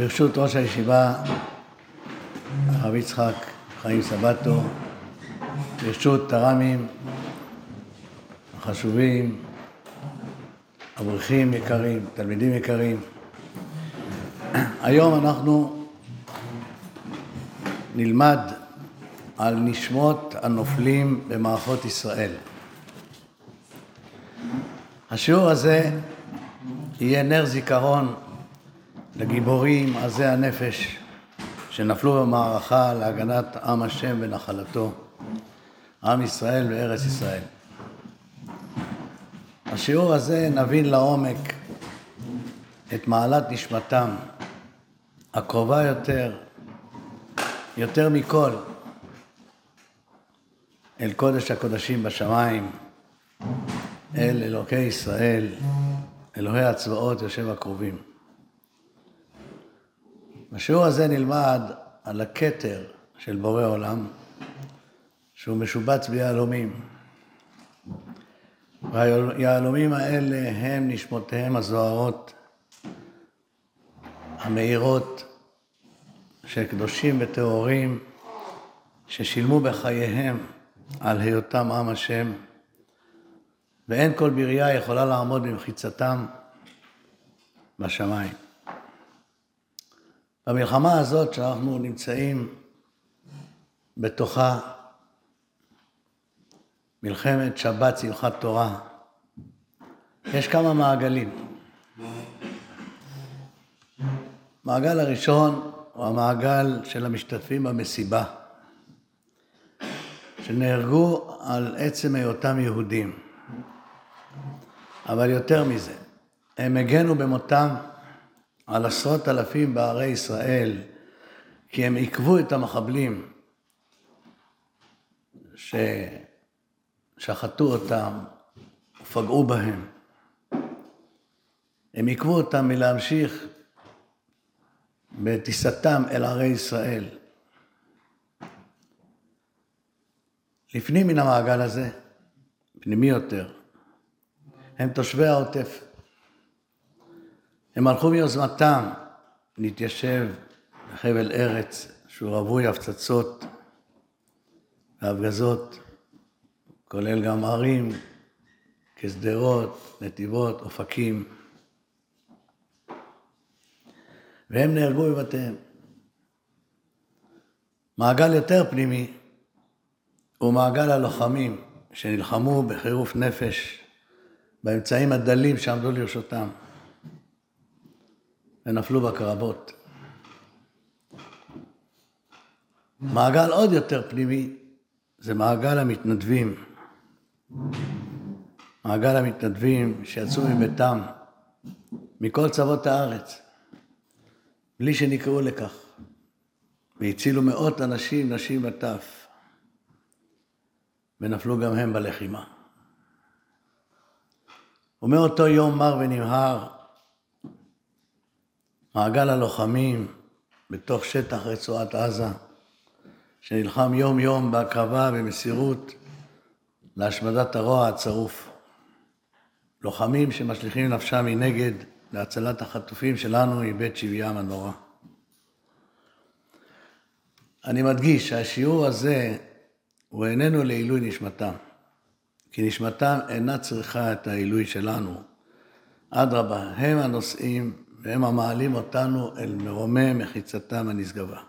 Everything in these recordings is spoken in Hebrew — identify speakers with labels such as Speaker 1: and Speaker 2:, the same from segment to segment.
Speaker 1: ברשות ראש הישיבה, הרב יצחק חיים סבטו, ברשות הר"מים החשובים, אברכים יקרים, תלמידים יקרים, היום אנחנו נלמד על נשמות הנופלים במערכות ישראל. השיעור הזה יהיה נר זיכרון לגיבורים עזי הנפש שנפלו במערכה להגנת עם השם ונחלתו, עם ישראל וארץ ישראל. השיעור הזה נבין לעומק את מעלת נשמתם הקרובה יותר, יותר מכל, אל קודש הקודשים בשמיים, אל אלוקי ישראל, אלוהי הצבאות יושב הקרובים. בשיעור הזה נלמד על הכתר של בורא עולם, שהוא משובץ ביהלומים. והיהלומים האלה הם נשמותיהם הזוהרות, המאירות, של קדושים וטהורים, ששילמו בחייהם על היותם עם השם, ואין כל ברייה יכולה לעמוד במחיצתם בשמיים. במלחמה הזאת שאנחנו נמצאים בתוכה, מלחמת שבת שמחת תורה, יש כמה מעגלים. מעגל הראשון הוא המעגל של המשתתפים במסיבה, שנהרגו על עצם היותם יהודים. אבל יותר מזה, הם הגנו במותם על עשרות אלפים בערי ישראל, כי הם עיכבו את המחבלים ששחטו אותם ופגעו בהם. הם עיכבו אותם מלהמשיך בטיסתם אל ערי ישראל. לפנים מן המעגל הזה, פנימי יותר, הם תושבי העוטף. הם הלכו מיוזמתם להתיישב בחבל ארץ שהוא רווי הפצצות והפגזות, כולל גם ערים כשדרות, נתיבות, אופקים. והם נהרגו בבתיהם. מעגל יותר פנימי הוא מעגל הלוחמים שנלחמו בחירוף נפש באמצעים הדלים שעמדו לרשותם. ונפלו בקרבות. מעגל עוד יותר פנימי זה מעגל המתנדבים. מעגל המתנדבים שיצאו מביתם, מכל צוות הארץ, בלי שנקראו לכך, והצילו מאות אנשים, נשים וטף, ונפלו גם הם בלחימה. ומאותו יום מר ונמהר, מעגל הלוחמים בתוך שטח רצועת עזה, שנלחם יום-יום בהקרבה ומסירות להשמדת הרוע הצרוף. לוחמים שמשליכים נפשם מנגד להצלת החטופים שלנו מבית שביעם הנורא. אני מדגיש שהשיעור הזה הוא איננו לעילוי נשמתם, כי נשמתם אינה צריכה את העילוי שלנו. אדרבה, הם הנושאים והם המעלים אותנו אל מרומי מחיצתם הנשגבה.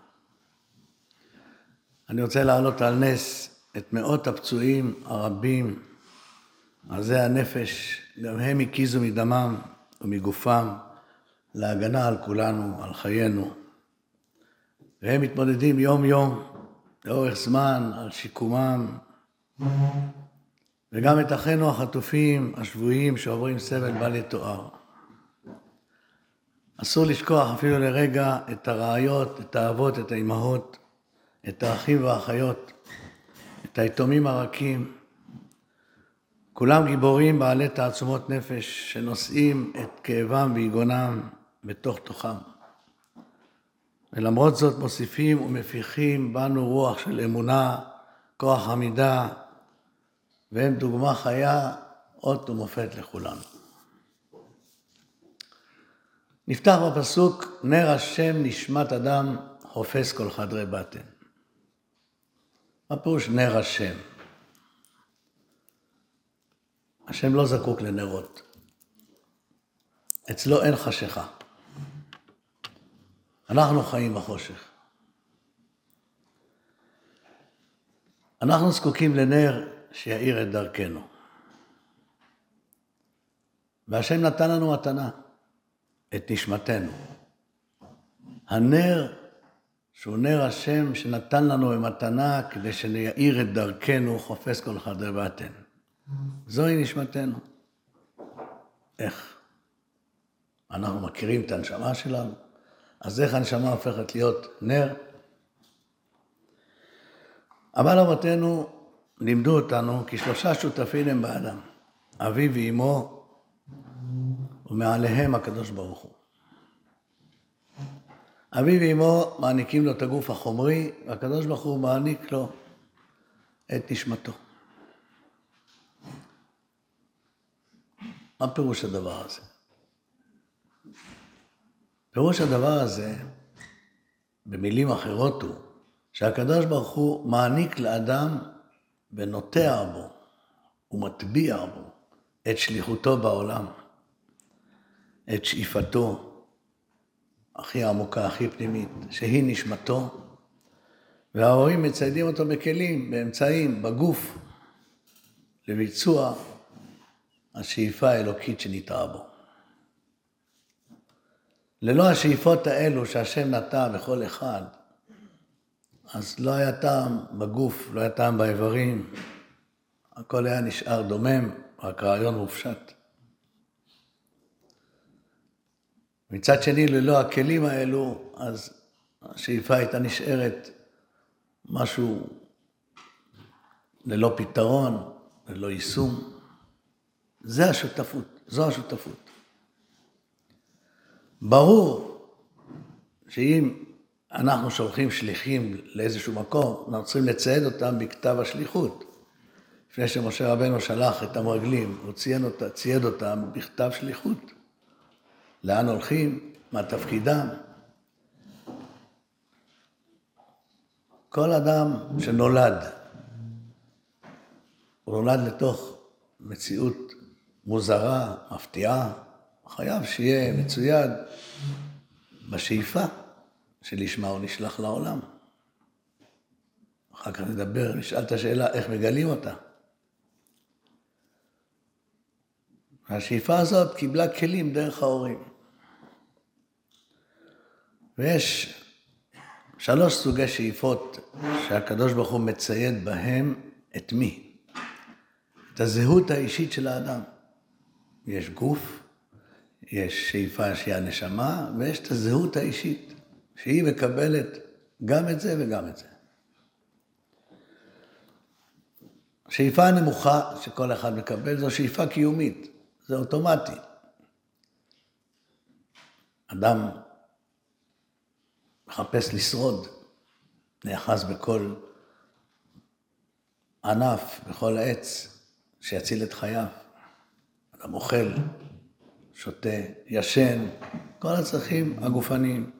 Speaker 1: אני רוצה להעלות על נס את מאות הפצועים הרבים, עזי הנפש, גם הם הקיזו מדמם ומגופם להגנה על כולנו, על חיינו. והם מתמודדים יום-יום, לאורך זמן, על שיקומם, וגם את אחינו החטופים, השבויים, שעוברים סבל בל יתואר. אסור לשכוח אפילו לרגע את הרעיות, את האבות, את האימהות, את האחים והאחיות, את היתומים הרכים. כולם גיבורים בעלי תעצומות נפש שנושאים את כאבם ויגונם בתוך תוכם. ולמרות זאת מוסיפים ומפיחים בנו רוח של אמונה, כוח עמידה, והם דוגמה חיה, אות ומופת לכולנו. נפתח בפסוק, נר השם נשמת אדם חופש כל חדרי בטן. מה פירוש נר השם? השם לא זקוק לנרות. אצלו אין חשיכה. אנחנו חיים בחושך. אנחנו זקוקים לנר שיאיר את דרכנו. והשם נתן לנו מתנה, את נשמתנו. הנר, שהוא נר השם שנתן לנו במתנה כדי שיאיר את דרכנו, חופש כל חדר בטן. זוהי נשמתנו. איך? אנחנו מכירים את הנשמה שלנו, אז איך הנשמה הופכת להיות נר? אבל אבותינו לימדו אותנו כי שלושה שותפים הם באדם, אבי ואימו ומעליהם הקדוש ברוך הוא. אבי ואימו מעניקים לו את הגוף החומרי, והקדוש ברוך הוא מעניק לו את נשמתו. מה פירוש הדבר הזה? פירוש הדבר הזה, במילים אחרות הוא, שהקדוש ברוך הוא מעניק לאדם ונוטע בו ומטביע בו את שליחותו בעולם, את שאיפתו הכי עמוקה, הכי פנימית, שהיא נשמתו, וההורים מציידים אותו בכלים, באמצעים, בגוף, לביצוע השאיפה האלוקית שניטעה בו. ללא השאיפות האלו שהשם נטע בכל אחד, אז לא היה טעם בגוף, לא היה טעם באיברים, הכל היה נשאר דומם, רק רעיון מופשט. מצד שני, ללא הכלים האלו, אז השאיפה הייתה נשארת משהו ללא פתרון, ללא יישום. זה השותפות, זו השותפות. ברור שאם אנחנו שולחים שליחים לאיזשהו מקום, אנחנו צריכים לצייד אותם בכתב השליחות. לפני שמשה רבנו שלח את המרגלים, הוא אותה, צייד אותם בכתב שליחות. לאן הולכים, מה תפקידם. כל אדם שנולד, הוא נולד לתוך מציאות מוזרה, מפתיעה, חייב שיהיה מצויד בשאיפה שלשמה הוא נשלח לעולם. אחר כך נדבר, נשאל את השאלה איך מגלים אותה. והשאיפה הזאת קיבלה כלים דרך ההורים. ויש שלוש סוגי שאיפות שהקדוש ברוך הוא מצייד בהם את מי? את הזהות האישית של האדם. יש גוף, יש שאיפה שהיא הנשמה, ויש את הזהות האישית, שהיא מקבלת גם את זה וגם את זה. השאיפה הנמוכה שכל אחד מקבל זו שאיפה קיומית, זה אוטומטי. אדם מחפש לשרוד, נאחז בכל ענף, בכל עץ, שיציל את חייו. אדם אוכל, שותה, ישן, כל הצרכים הגופניים.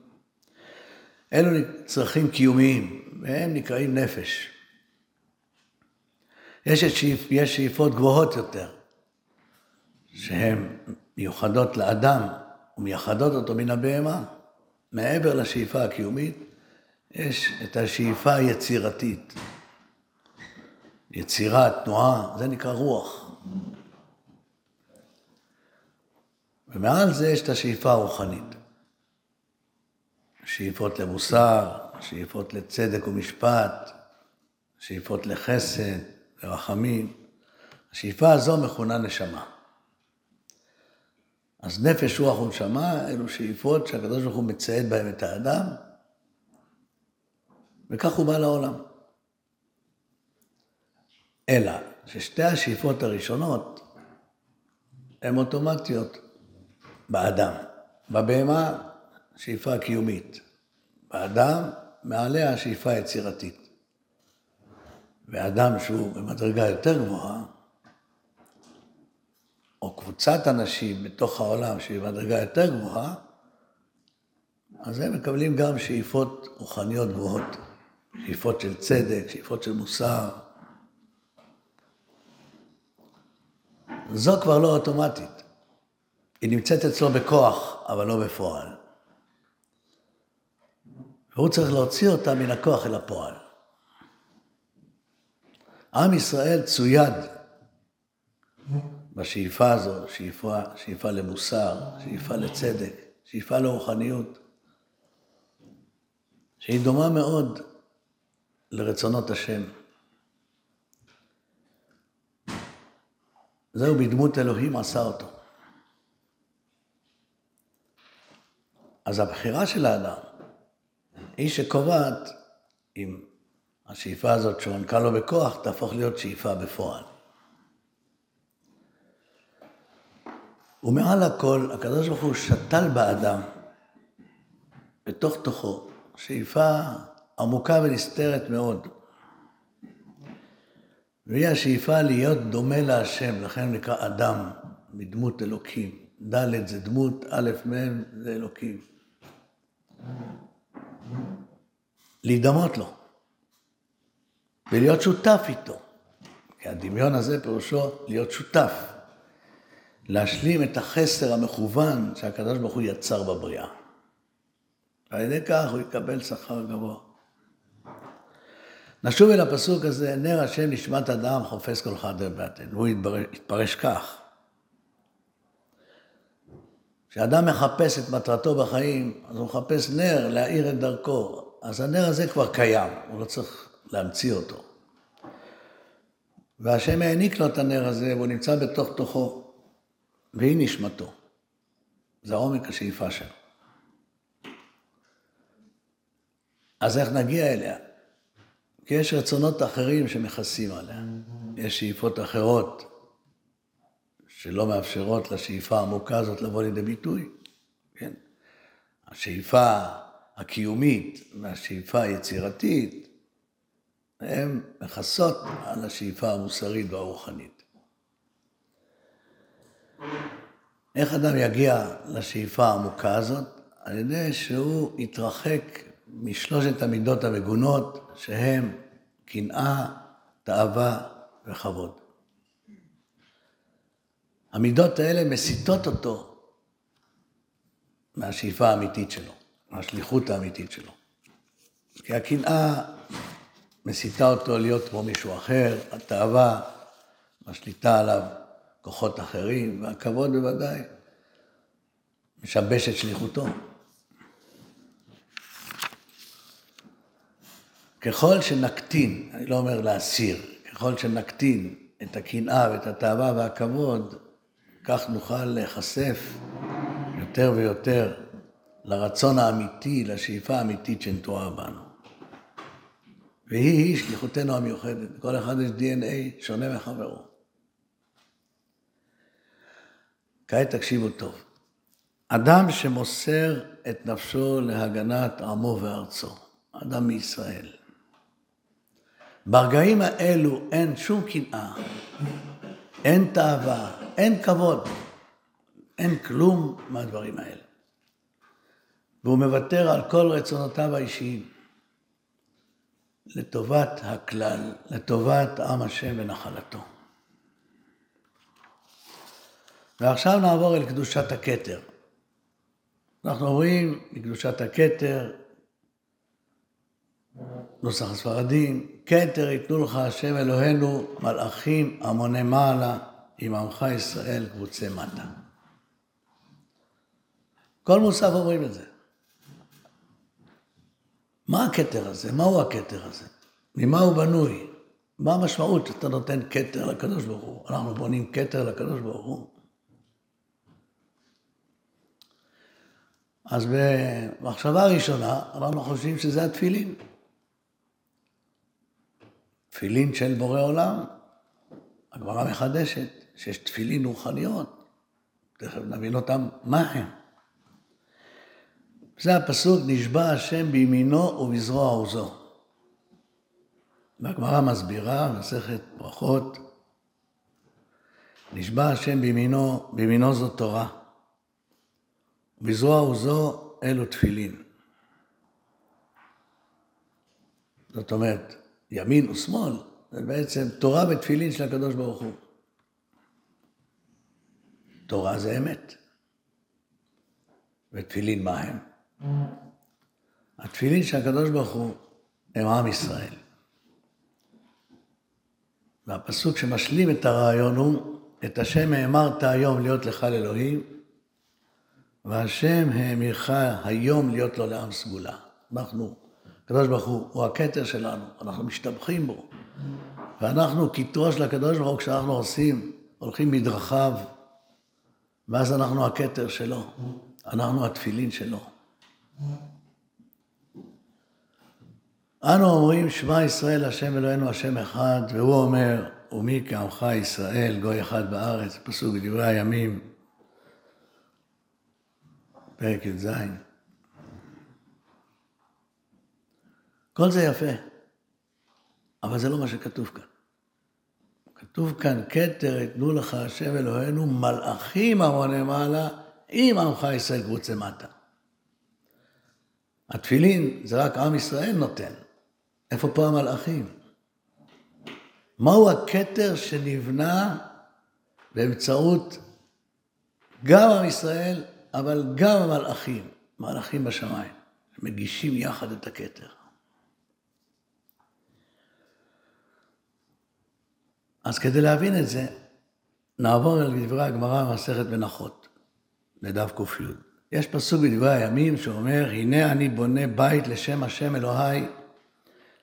Speaker 1: אלו צרכים קיומיים, והם נקראים נפש. יש, שאיפ, יש שאיפות גבוהות יותר, שהן מיוחדות לאדם ומייחדות אותו מן הבהמה. מעבר לשאיפה הקיומית, יש את השאיפה היצירתית. יצירה, תנועה, זה נקרא רוח. ומעל זה יש את השאיפה הרוחנית. שאיפות למוסר, שאיפות לצדק ומשפט, שאיפות לחסד, לרחמים. השאיפה הזו מכונה נשמה. אז נפש, רוח ונשמה אלו שאיפות שהקדוש ברוך הוא מצייד בהם את האדם, וכך הוא בא לעולם. אלא ששתי השאיפות הראשונות הן אוטומטיות באדם. בבהמה, שאיפה קיומית. באדם, מעליה שאיפה יצירתית. ואדם שהוא במדרגה יותר גבוהה, או קבוצת אנשים בתוך העולם שהיא במדרגה יותר גבוהה, אז הם מקבלים גם שאיפות רוחניות גבוהות. שאיפות של צדק, שאיפות של מוסר. זו כבר לא אוטומטית. היא נמצאת אצלו בכוח, אבל לא בפועל. והוא צריך להוציא אותה מן הכוח אל הפועל. עם ישראל צויד בשאיפה הזו, שאיפה, שאיפה למוסר, שאיפה לצדק, שאיפה לרוחניות, שהיא דומה מאוד לרצונות השם. זהו בדמות אלוהים עשה אותו. אז הבחירה של האדם היא שקובעת אם השאיפה הזאת שהוענקה לו בכוח תהפוך להיות שאיפה בפועל. ומעל הכל, הקדוש ברוך הוא שתל באדם, בתוך תוכו, שאיפה עמוקה ונסתרת מאוד. והיא השאיפה להיות דומה להשם, לכן נקרא אדם, מדמות אלוקים. ד' זה דמות, א', מ' זה אלוקים. להידמות לו, ולהיות שותף איתו. כי הדמיון הזה פירושו להיות שותף, להשלים את החסר המכוון שהקדוש ברוך הוא יצר בבריאה. ועל ידי כך הוא יקבל שכר גבוה. נשוב אל הפסוק הזה, נר השם נשמת אדם חופש כל חדר בטן. והוא יתפרש כך. כשאדם מחפש את מטרתו בחיים, אז הוא מחפש נר להאיר את דרכו. אז הנר הזה כבר קיים, הוא לא צריך להמציא אותו. והשם העניק לו את הנר הזה, והוא נמצא בתוך תוכו, והיא נשמתו. זה עומק השאיפה שלו. אז איך נגיע אליה? כי יש רצונות אחרים שמכסים עליה. יש שאיפות אחרות שלא מאפשרות לשאיפה העמוקה הזאת לבוא לידי ביטוי. כן? השאיפה הקיומית והשאיפה היצירתית, הן מכסות על השאיפה המוסרית והרוחנית. איך אדם יגיע לשאיפה העמוקה הזאת? על ידי שהוא יתרחק משלושת המידות המגונות, שהן קנאה, תאווה וכבוד. המידות האלה מסיטות אותו מהשאיפה האמיתית שלו, מהשליחות האמיתית שלו. כי הקנאה מסיתה אותו להיות כמו מישהו אחר, התאווה משליטה עליו כוחות אחרים, והכבוד בוודאי משבש את שליחותו. ככל שנקטין, אני לא אומר להסיר, ככל שנקטין את הקנאה ואת התאווה והכבוד, כך נוכל להיחשף יותר ויותר לרצון האמיתי, לשאיפה האמיתית שנטועה בנו. והיא-היא שליחותנו המיוחדת. כל אחד יש DNA שונה מחברו. כעת תקשיבו טוב. אדם שמוסר את נפשו להגנת עמו וארצו, אדם מישראל. ברגעים האלו אין שום קנאה, אין תאווה, אין כבוד, אין כלום מהדברים האלה. והוא מוותר על כל רצונותיו האישיים לטובת הכלל, לטובת עם השם ונחלתו. ועכשיו נעבור אל קדושת הכתר. אנחנו רואים מקדושת הכתר נוסח הספרדים, כתר ייתנו לך השם אלוהינו מלאכים המוני מעלה עם עמך ישראל קבוצי מטה. כל מוסף אומרים את זה. מה הכתר הזה? מהו הכתר הזה? ממה הוא בנוי? מה המשמעות שאתה נותן כתר לקדוש ברוך הוא? אנחנו בונים כתר לקדוש ברוך הוא. אז במחשבה ראשונה, אנחנו חושבים שזה התפילין. תפילין של בורא עולם, הגמרא מחדשת שיש תפילין רוחניות, תכף נבין אותם מה הם. זה הפסוק, נשבע השם בימינו ובזרוע עוזו. והגמרא מסבירה, מסכת ברכות, נשבע השם בימינו, בימינו זו תורה, בזרוע עוזו אלו תפילין. זאת אומרת, ימין ושמאל, זה בעצם תורה ותפילין של הקדוש ברוך הוא. תורה זה אמת. ותפילין מה הם? התפילין של הקדוש ברוך הוא הם עם ישראל. והפסוק שמשלים את הרעיון הוא, את השם האמרת היום להיות לך לאלוהים, והשם האמירך היום להיות לו לעם סגולה. אנחנו, הקדוש ברוך הוא, הוא הכתר שלנו, אנחנו משתבחים בו. ואנחנו כתרו של הקדוש ברוך הוא, כשאנחנו עושים, הולכים מדרכיו, ואז אנחנו הכתר שלו, אנחנו התפילין שלו. אנו אומרים, שמע ישראל, השם אלוהינו, השם אחד, והוא אומר, ומי כעמך ישראל, גוי אחד בארץ, פסוק בדברי הימים, פרק י"ז. כל זה יפה, אבל זה לא מה שכתוב כאן. כתוב כאן, כתר יתנו לך השם אלוהינו מלאכים המוני מעלה, עם עמך ישראל קבוצי מטה. התפילין זה רק עם ישראל נותן. איפה פה המלאכים? מהו הכתר שנבנה באמצעות גם עם ישראל, אבל גם המלאכים, מלאכים בשמיים, מגישים יחד את הכתר. אז כדי להבין את זה, נעבור אל דברי הגמרא במסכת מנחות, לדף ק"י. יש פסוק בדברי הימים שאומר, הנה אני בונה בית לשם השם אלוהי,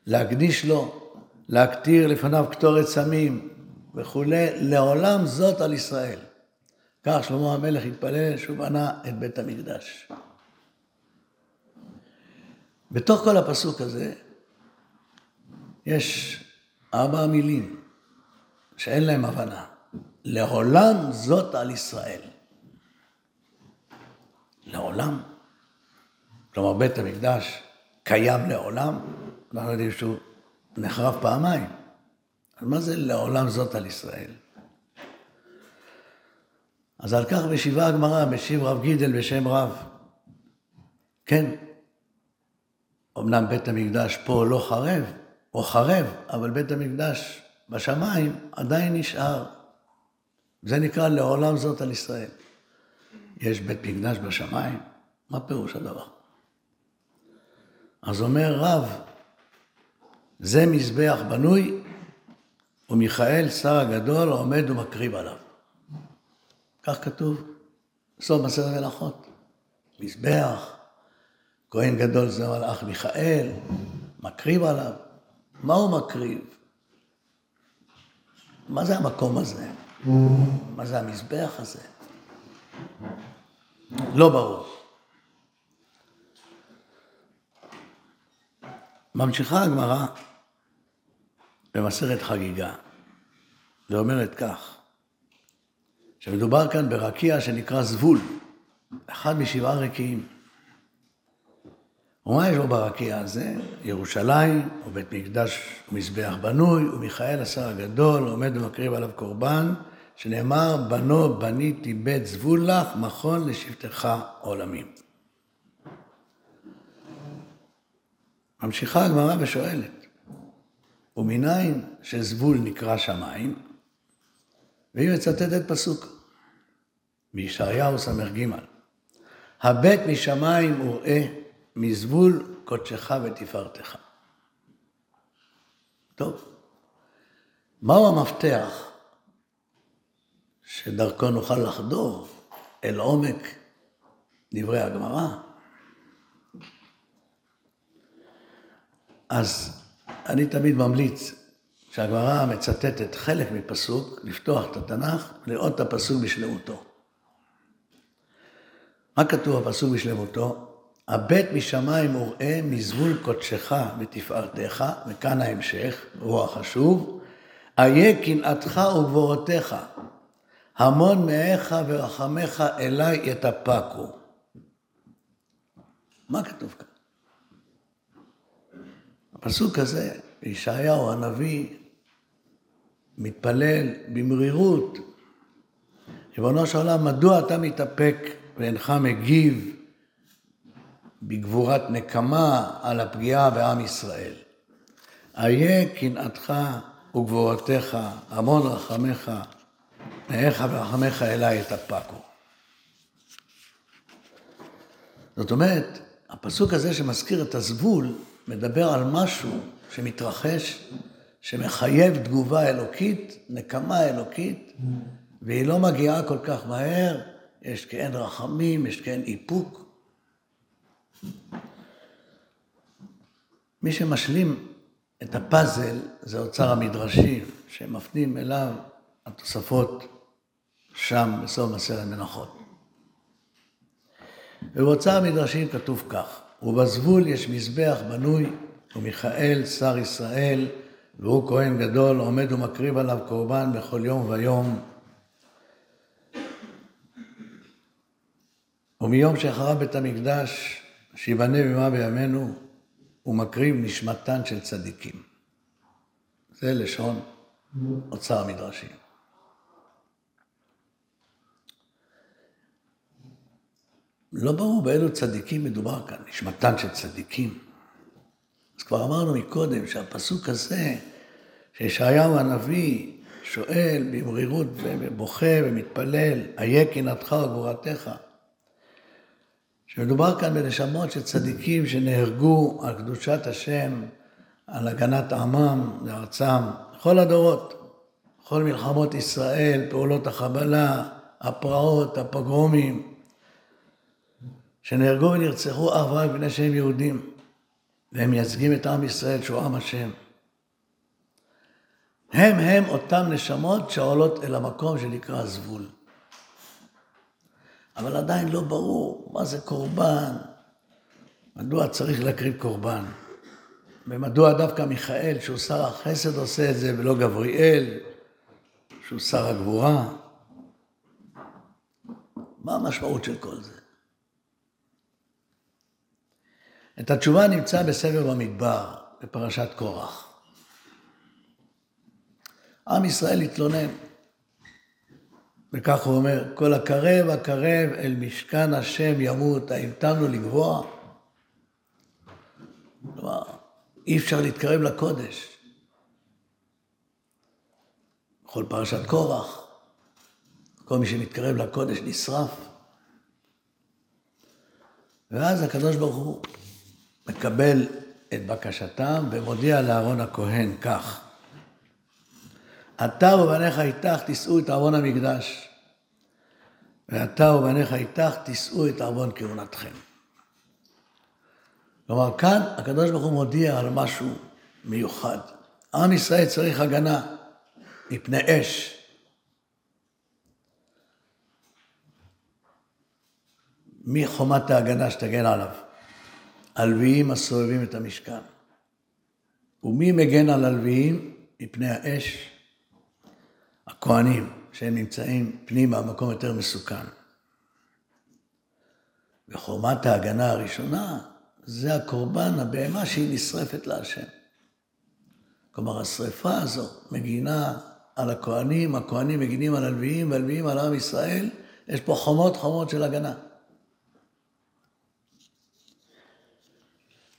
Speaker 1: להקדיש לו, להקטיר לפניו קטורת סמים וכולי, לעולם זאת על ישראל. כך שלמה המלך התפלל שהוא בנה את בית המקדש. בתוך כל הפסוק הזה יש ארבע מילים שאין להם הבנה. לעולם זאת על ישראל. לעולם. כלומר, בית המקדש קיים לעולם, אנחנו יודעים שהוא נחרב פעמיים. אז מה זה לעולם זאת על ישראל? אז על כך משיבה הגמרא, משיב רב גידל בשם רב. כן, אמנם בית המקדש פה לא חרב, או חרב, אבל בית המקדש בשמיים עדיין נשאר. זה נקרא לעולם זאת על ישראל. יש בית מקדש בשמיים? מה פירוש הדבר? אז אומר רב, זה מזבח בנוי, ומיכאל, שר הגדול, עומד ומקריב עליו. כך כתוב, סוף מסר מלאכות. מזבח, כהן גדול זה מלאך מיכאל, מקריב עליו. מה הוא מקריב? מה זה המקום הזה? מה זה המזבח הזה? לא ברור. ממשיכה הגמרא במסכת חגיגה, ואומרת כך, שמדובר כאן ברקיע שנקרא זבול, אחד משבעה רקיעים. ומה יש לו ברקיע הזה? ירושלים, ובית מקדש ומזבח בנוי, ומיכאל השר הגדול עומד ומקריב עליו קורבן, שנאמר, בנו בניתי בית זבול לך, מכון לשבטך עולמים. ממשיכה הגמרא ושואלת, ומניין שזבול נקרא שמיים? והיא מצטטת פסוק בישעיהו ס"ג: הבט משמיים וראה מזבול קודשך ותפארתך. טוב, מהו המפתח שדרכו נוכל לחדור אל עומק דברי הגמרא? אז אני תמיד ממליץ כשהגמרא מצטטת חלק מפסוק, לפתוח את התנ"ך, לראות את הפסוק בשלמותו. מה כתוב בפסוק בשלמותו? הבט משמיים וראה מזבול קודשך ותפארתך, וכאן ההמשך, הוא החשוב, איה קנאתך וגבורותיך, המון מאיך ורחמך אליי יתפקו. מה כתוב כאן? הפסוק הזה, ישעיהו הנביא מתפלל במרירות, ריבונו של עולם, מדוע אתה מתאפק ואינך מגיב בגבורת נקמה על הפגיעה בעם ישראל? איה קנאתך וגבורתך, המון רחמך, מאיך ורחמך אליי אתאפקו. זאת אומרת, הפסוק הזה שמזכיר את הזבול, מדבר על משהו שמתרחש, שמחייב תגובה אלוקית, נקמה אלוקית, והיא לא מגיעה כל כך מהר, יש כאין רחמים, יש כאין איפוק. מי שמשלים את הפאזל זה אוצר המדרשים, שמפנים אליו התוספות שם בסוף מסרת מנחות. ובאוצר המדרשים כתוב כך, ובזבול יש מזבח בנוי, ומיכאל שר ישראל, והוא כהן גדול, עומד ומקריב עליו קורבן בכל יום ויום. ומיום שחרב בית המקדש, שיבנה במה בימינו, הוא מקריב נשמתן של צדיקים. זה לשון אוצר המדרשים. לא ברור באילו צדיקים מדובר כאן, נשמתן של צדיקים. אז כבר אמרנו מקודם שהפסוק הזה, שישעיהו הנביא שואל במרירות ובוכה ומתפלל, איה קנאתך וגבורתך. שמדובר כאן בנשמות של צדיקים שנהרגו על קדושת השם, על הגנת עמם וארצם, כל הדורות, כל מלחמות ישראל, פעולות החבלה, הפרעות, הפוגרומים, שנהרגו ונרצחו אך ורק בגלל שהם יהודים, והם מייצגים את עם ישראל שהוא עם השם. הם הם אותם נשמות שעולות אל המקום שנקרא זבול. אבל עדיין לא ברור מה זה קורבן, מדוע צריך להקריב קורבן, ומדוע דווקא מיכאל, שהוא שר החסד, עושה את זה, ולא גבריאל, שהוא שר הגבורה. מה המשמעות של כל זה? את התשובה נמצא בסבב במדבר, בפרשת קורח. עם ישראל התלונן. וכך הוא אומר, כל הקרב הקרב אל משכן השם ימות, ההמתנו לגבוה. כלומר, אי אפשר להתקרב לקודש. בכל פרשת קורח, כל מי שמתקרב לקודש נשרף. ואז הקדוש ברוך הוא מקבל את בקשתם ומודיע לאהרון הכהן כך: אתה ובניך איתך תישאו את ארון המקדש, ואתה ובניך איתך תישאו את ארון כהונתכם. כלומר, כאן הקדוש ברוך הוא מודיע על משהו מיוחד. עם ישראל צריך הגנה מפני אש. מי חומת ההגנה שתגן עליו? הלוויים הסובבים את המשכן. ומי מגן על הלוויים מפני האש? הכהנים, שהם נמצאים פנימה, במקום יותר מסוכן. וחומת ההגנה הראשונה זה הקורבן, הבהמה שהיא נשרפת להשם. כלומר, השרפה הזו מגינה על הכהנים, הכהנים מגינים על הלוויים, והלוויים על עם ישראל, יש פה חומות חומות של הגנה.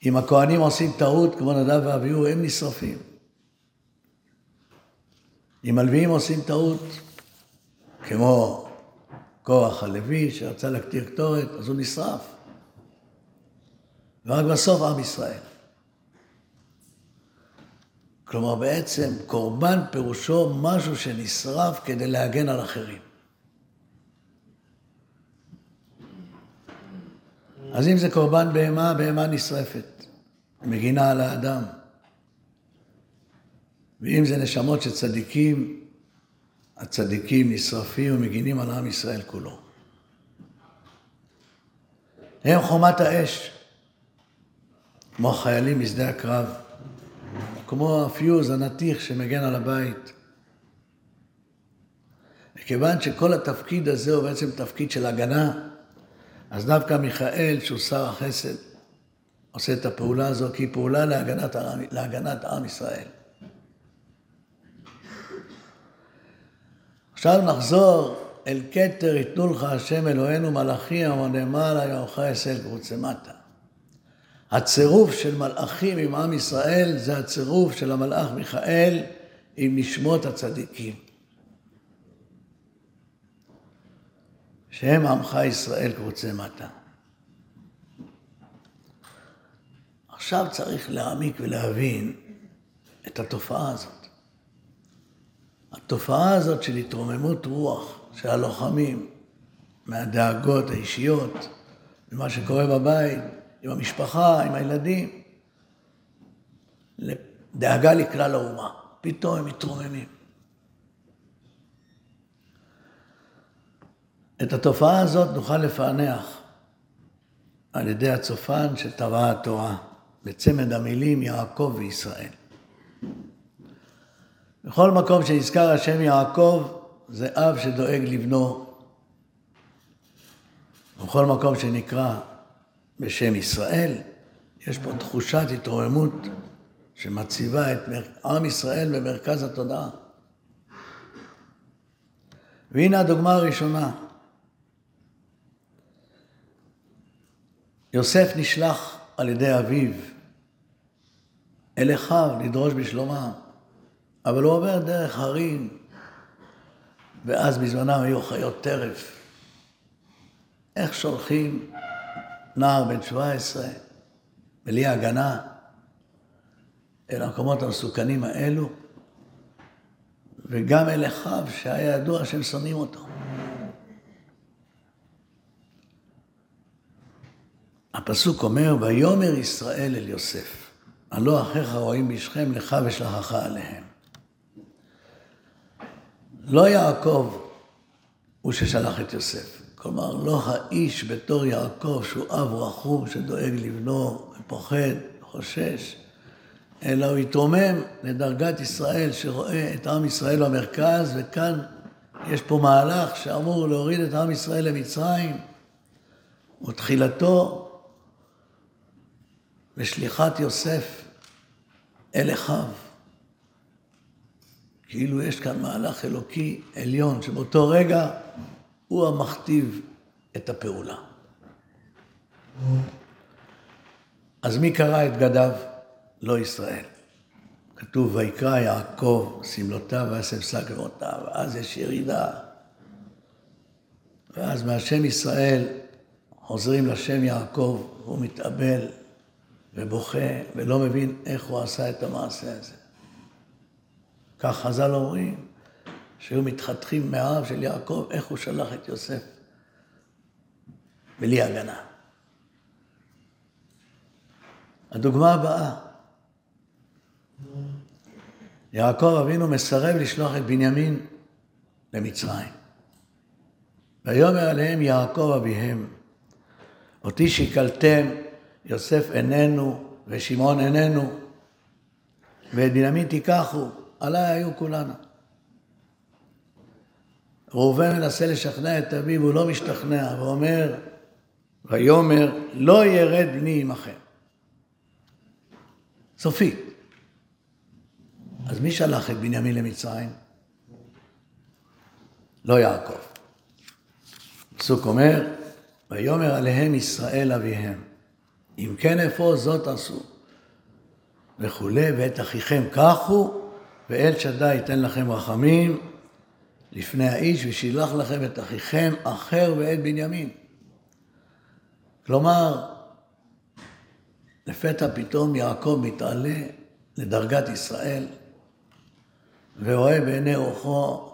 Speaker 1: אם הכהנים עושים טעות, כמו נדב ואביהו, הם נשרפים. אם הלוויים עושים טעות, כמו כוח הלוי שרצה להקטיר קטורת, אז הוא נשרף. ורק בסוף עם ישראל. כלומר, בעצם קורבן פירושו משהו שנשרף כדי להגן על אחרים. אז אם זה קורבן בהמה, בהמה נשרפת, מגינה על האדם. ואם זה נשמות של צדיקים, הצדיקים נשרפים ומגינים על עם ישראל כולו. הם חומת האש. כמו החיילים משדה הקרב, כמו הפיוז, הנתיך שמגן על הבית. מכיוון שכל התפקיד הזה הוא בעצם תפקיד של הגנה, אז דווקא מיכאל, שהוא שר החסד, עושה את הפעולה הזו, כי היא פעולה להגנת, להגנת עם ישראל. עכשיו נחזור אל כתר יתנו לך השם אלוהינו מלאכי המון למעלה יומך אסל קרוצה מטה. הצירוף של מלאכים עם עם ישראל זה הצירוף של המלאך מיכאל עם נשמות הצדיקים. שהם עמך ישראל קבוצי מטה. עכשיו צריך להעמיק ולהבין את התופעה הזאת. התופעה הזאת של התרוממות רוח של הלוחמים מהדאגות האישיות, ממה שקורה בבית, עם המשפחה, עם הילדים, לדאגה לכלל האומה. פתאום הם מתרוממים. את התופעה הזאת נוכל לפענח על ידי הצופן שטבע התורה, בצמד המילים יעקב וישראל. בכל מקום שנזכר השם יעקב, זה אב שדואג לבנו. בכל מקום שנקרא בשם ישראל, יש פה תחושת התרוממות שמציבה את עם ישראל במרכז התודעה. והנה הדוגמה הראשונה. יוסף נשלח על ידי אביו אל אחיו לדרוש בשלומם, אבל הוא עובר דרך הרים, ואז בזמנם היו חיות טרף. איך שולחים נער בן 17 בלי הגנה אל המקומות המסוכנים האלו, וגם אל אחיו שהיה ידוע שהם שונאים אותו. הפסוק אומר, ויאמר ישראל אל יוסף, הלא אחיך רואים בשכם לך ושלחך עליהם. לא יעקב הוא ששלח את יוסף. כלומר, לא האיש בתור יעקב, שהוא אב רחום, שדואג לבנו, ופוחד, חושש, אלא הוא התרומם לדרגת ישראל, שרואה את עם ישראל במרכז, וכאן יש פה מהלך שאמור להוריד את עם ישראל למצרים, ותחילתו בשליחת יוסף אל אחיו. כאילו יש כאן מהלך אלוקי עליון, שבאותו רגע הוא המכתיב את הפעולה. אז מי קרא את בגדיו? לא ישראל. כתוב, ויקרא יעקב שמלותיו ואסף שק אמותיו, ואז יש ירידה. ואז מהשם ישראל חוזרים לשם יעקב, והוא מתאבל ובוכה ולא מבין איך הוא עשה את המעשה הזה. כך חז"ל אומרים, שהיו מתחתכים מהאב של יעקב, איך הוא שלח את יוסף בלי הגנה. הדוגמה הבאה, יעקב אבינו מסרב לשלוח את בנימין למצרים. ויאמר עליהם יעקב אביהם, אותי שיקלתם, יוסף איננו ושמעון איננו, ואת בנימין תיקחו, עליי היו כולנו. ראובן מנסה לשכנע את אביו, הוא לא משתכנע, ואומר, ויאמר, לא ירד בני עמכם. סופית. אז מי שלח את בנימין למצרים? לא יעקב. הפסוק אומר, ויאמר עליהם ישראל אביהם, אם כן איפה זאת עשו, וכולי, ואת אחיכם קחו, ואל שדי ייתן לכם רחמים, לפני האיש ושילח לכם את אחיכם אחר ואת בנימין. כלומר, לפתע פתאום יעקב מתעלה לדרגת ישראל ורואה בעיני רוחו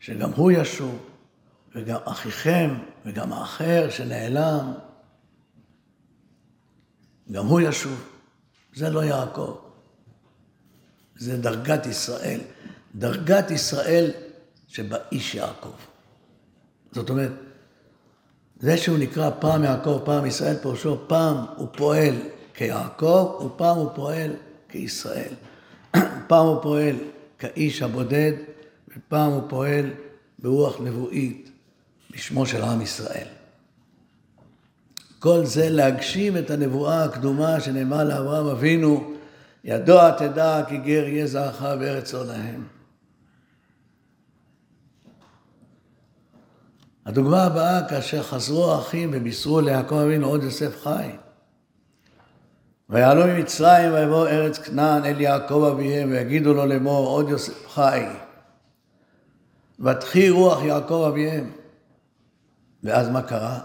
Speaker 1: שגם הוא ישוב וגם אחיכם וגם האחר שנעלם, גם הוא ישוב. זה לא יעקב, זה דרגת ישראל. דרגת ישראל שבאיש יעקב. זאת אומרת, זה שהוא נקרא פעם יעקב, פעם ישראל, פירושו פעם הוא פועל כיעקב, ופעם הוא פועל כישראל. פעם הוא פועל כאיש הבודד, ופעם הוא פועל ברוח נבואית בשמו של עם ישראל. כל זה להגשים את הנבואה הקדומה שנאמר לאברהם אבינו, ידוע תדע כי גר יהיה זרעך בארץ עולהם. הדוגמה הבאה, כאשר חזרו האחים ובישרו ליעקב אבינו עוד יוסף חי. ויעלו ממצרים ויבואו ארץ כנען אל יעקב אביהם ויגידו לו לאמור עוד יוסף חי. ותחי רוח יעקב אביהם. ואז מה קרה?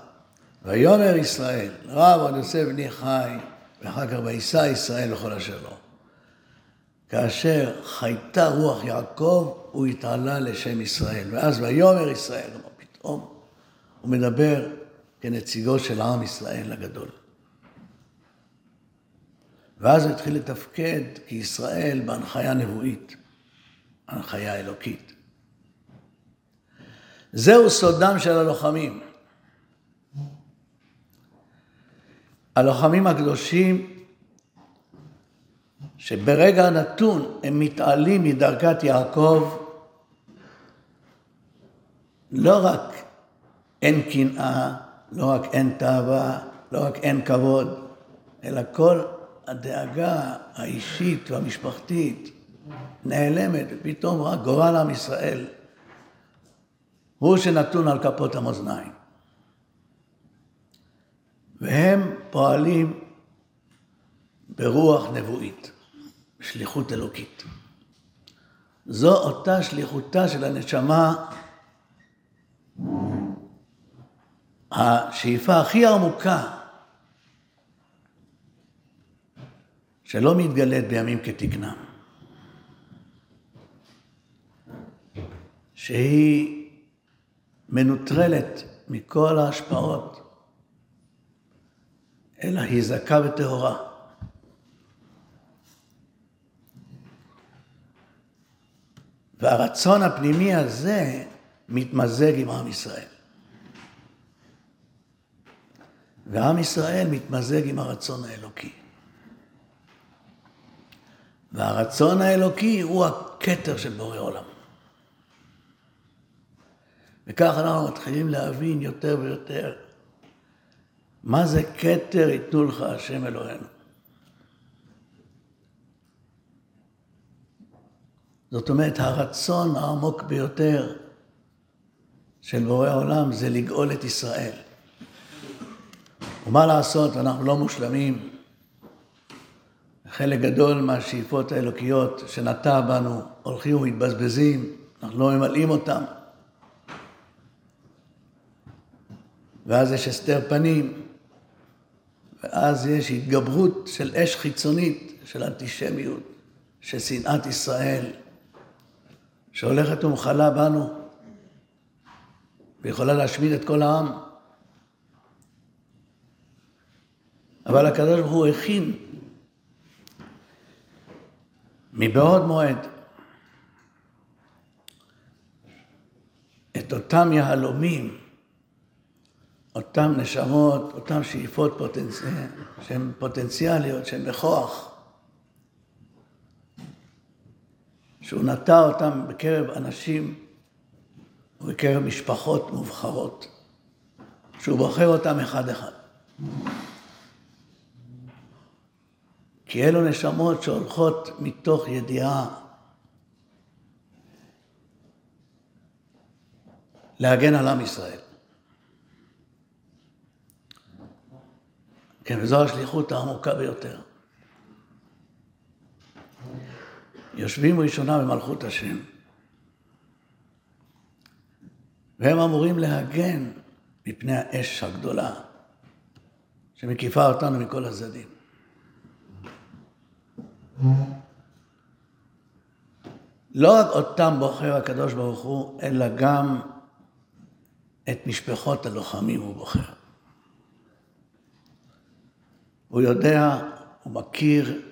Speaker 1: ויאמר ישראל, רב עוד יוסף בני חי, ואחר כך וישא ישראל לכל אשר לו. כאשר חייתה רוח יעקב, הוא התעלה לשם ישראל. ואז ויאמר ישראל, פתאום הוא מדבר כנציגו של עם ישראל הגדול. ואז הוא התחיל לתפקד כישראל בהנחיה נבואית, הנחיה אלוקית. זהו סודם של הלוחמים. הלוחמים הקדושים, שברגע נתון הם מתעלים מדרגת יעקב, לא רק אין קנאה, לא רק אין תאווה, לא רק אין כבוד, אלא כל הדאגה האישית והמשפחתית נעלמת, ופתאום רק גורל עם ישראל הוא שנתון על כפות המאזניים. והם פועלים ברוח נבואית, שליחות אלוקית. זו אותה שליחותה של הנשמה, השאיפה הכי עמוקה, שלא מתגלית בימים כתקנם. שהיא מנוטרלת מכל ההשפעות אלא היא זכה וטהורה. והרצון הפנימי הזה מתמזג עם עם ישראל. ועם ישראל מתמזג עם הרצון האלוקי. והרצון האלוקי הוא הכתר של בורא עולם. וכך אנחנו מתחילים להבין יותר ויותר מה זה כתר ייתנו לך השם אלוהינו? זאת אומרת, הרצון העמוק ביותר של בורא עולם זה לגאול את ישראל. ומה לעשות, אנחנו לא מושלמים. חלק גדול מהשאיפות האלוקיות שנטע בנו הולכים ומתבזבזים, אנחנו לא ממלאים אותם. ואז יש הסתר פנים, ואז יש התגברות של אש חיצונית, של אנטישמיות, של שנאת ישראל, שהולכת ומחלה בנו, ויכולה להשמיד את כל העם. אבל הקדוש ברוך הוא הכין מבעוד מועד את אותם יהלומים אותן נשמות, אותן שאיפות פוטנצ... שהן פוטנציאליות, שהן בכוח, שהוא נטע אותן בקרב אנשים ובקרב משפחות מובחרות, שהוא בוחר אותם אחד-אחד. כי אלו נשמות שהולכות מתוך ידיעה להגן על עם ישראל. כן, וזו השליחות העמוקה ביותר. יושבים ראשונה במלכות השם, והם אמורים להגן מפני האש הגדולה שמקיפה אותנו מכל הצדדים. לא רק אותם בוחר הקדוש ברוך הוא, אלא גם את משפחות הלוחמים הוא בוחר. הוא יודע, הוא מכיר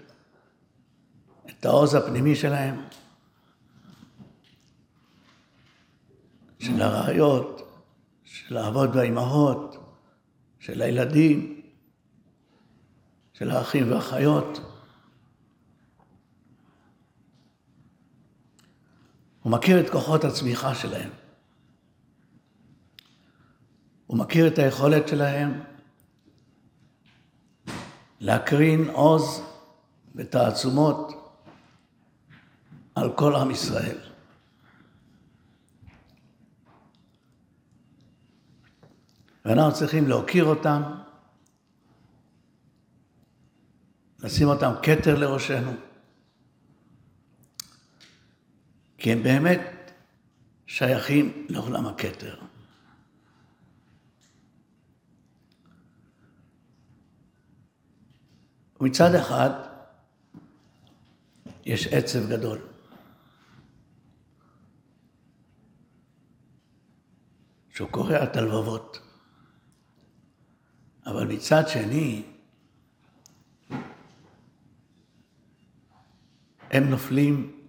Speaker 1: את העוז הפנימי שלהם, של הרעיות, של האבות והאימהות, של הילדים, של האחים והאחיות. הוא מכיר את כוחות הצמיחה שלהם. הוא מכיר את היכולת שלהם להקרין עוז ותעצומות על כל עם ישראל. ואנחנו צריכים להוקיר אותם, נשים אותם כתר לראשנו. כי הם באמת שייכים לעולם הכתר. מצד אחד, יש עצב גדול. שהוא קורע את הלבבות. אבל מצד שני, הם נופלים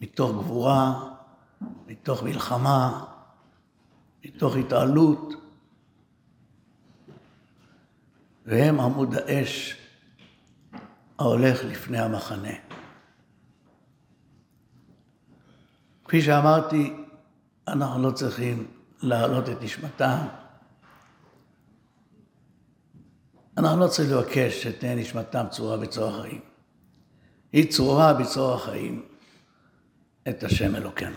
Speaker 1: מתוך גבורה, מתוך מלחמה, מתוך התעלות, והם עמוד האש ההולך לפני המחנה. כפי שאמרתי, אנחנו לא צריכים להעלות את נשמתם. אנחנו לא צריכים לבקש שתהיה נשמתם צרורה בצרור החיים. היא צרורה בצרור החיים את השם אלוקינו.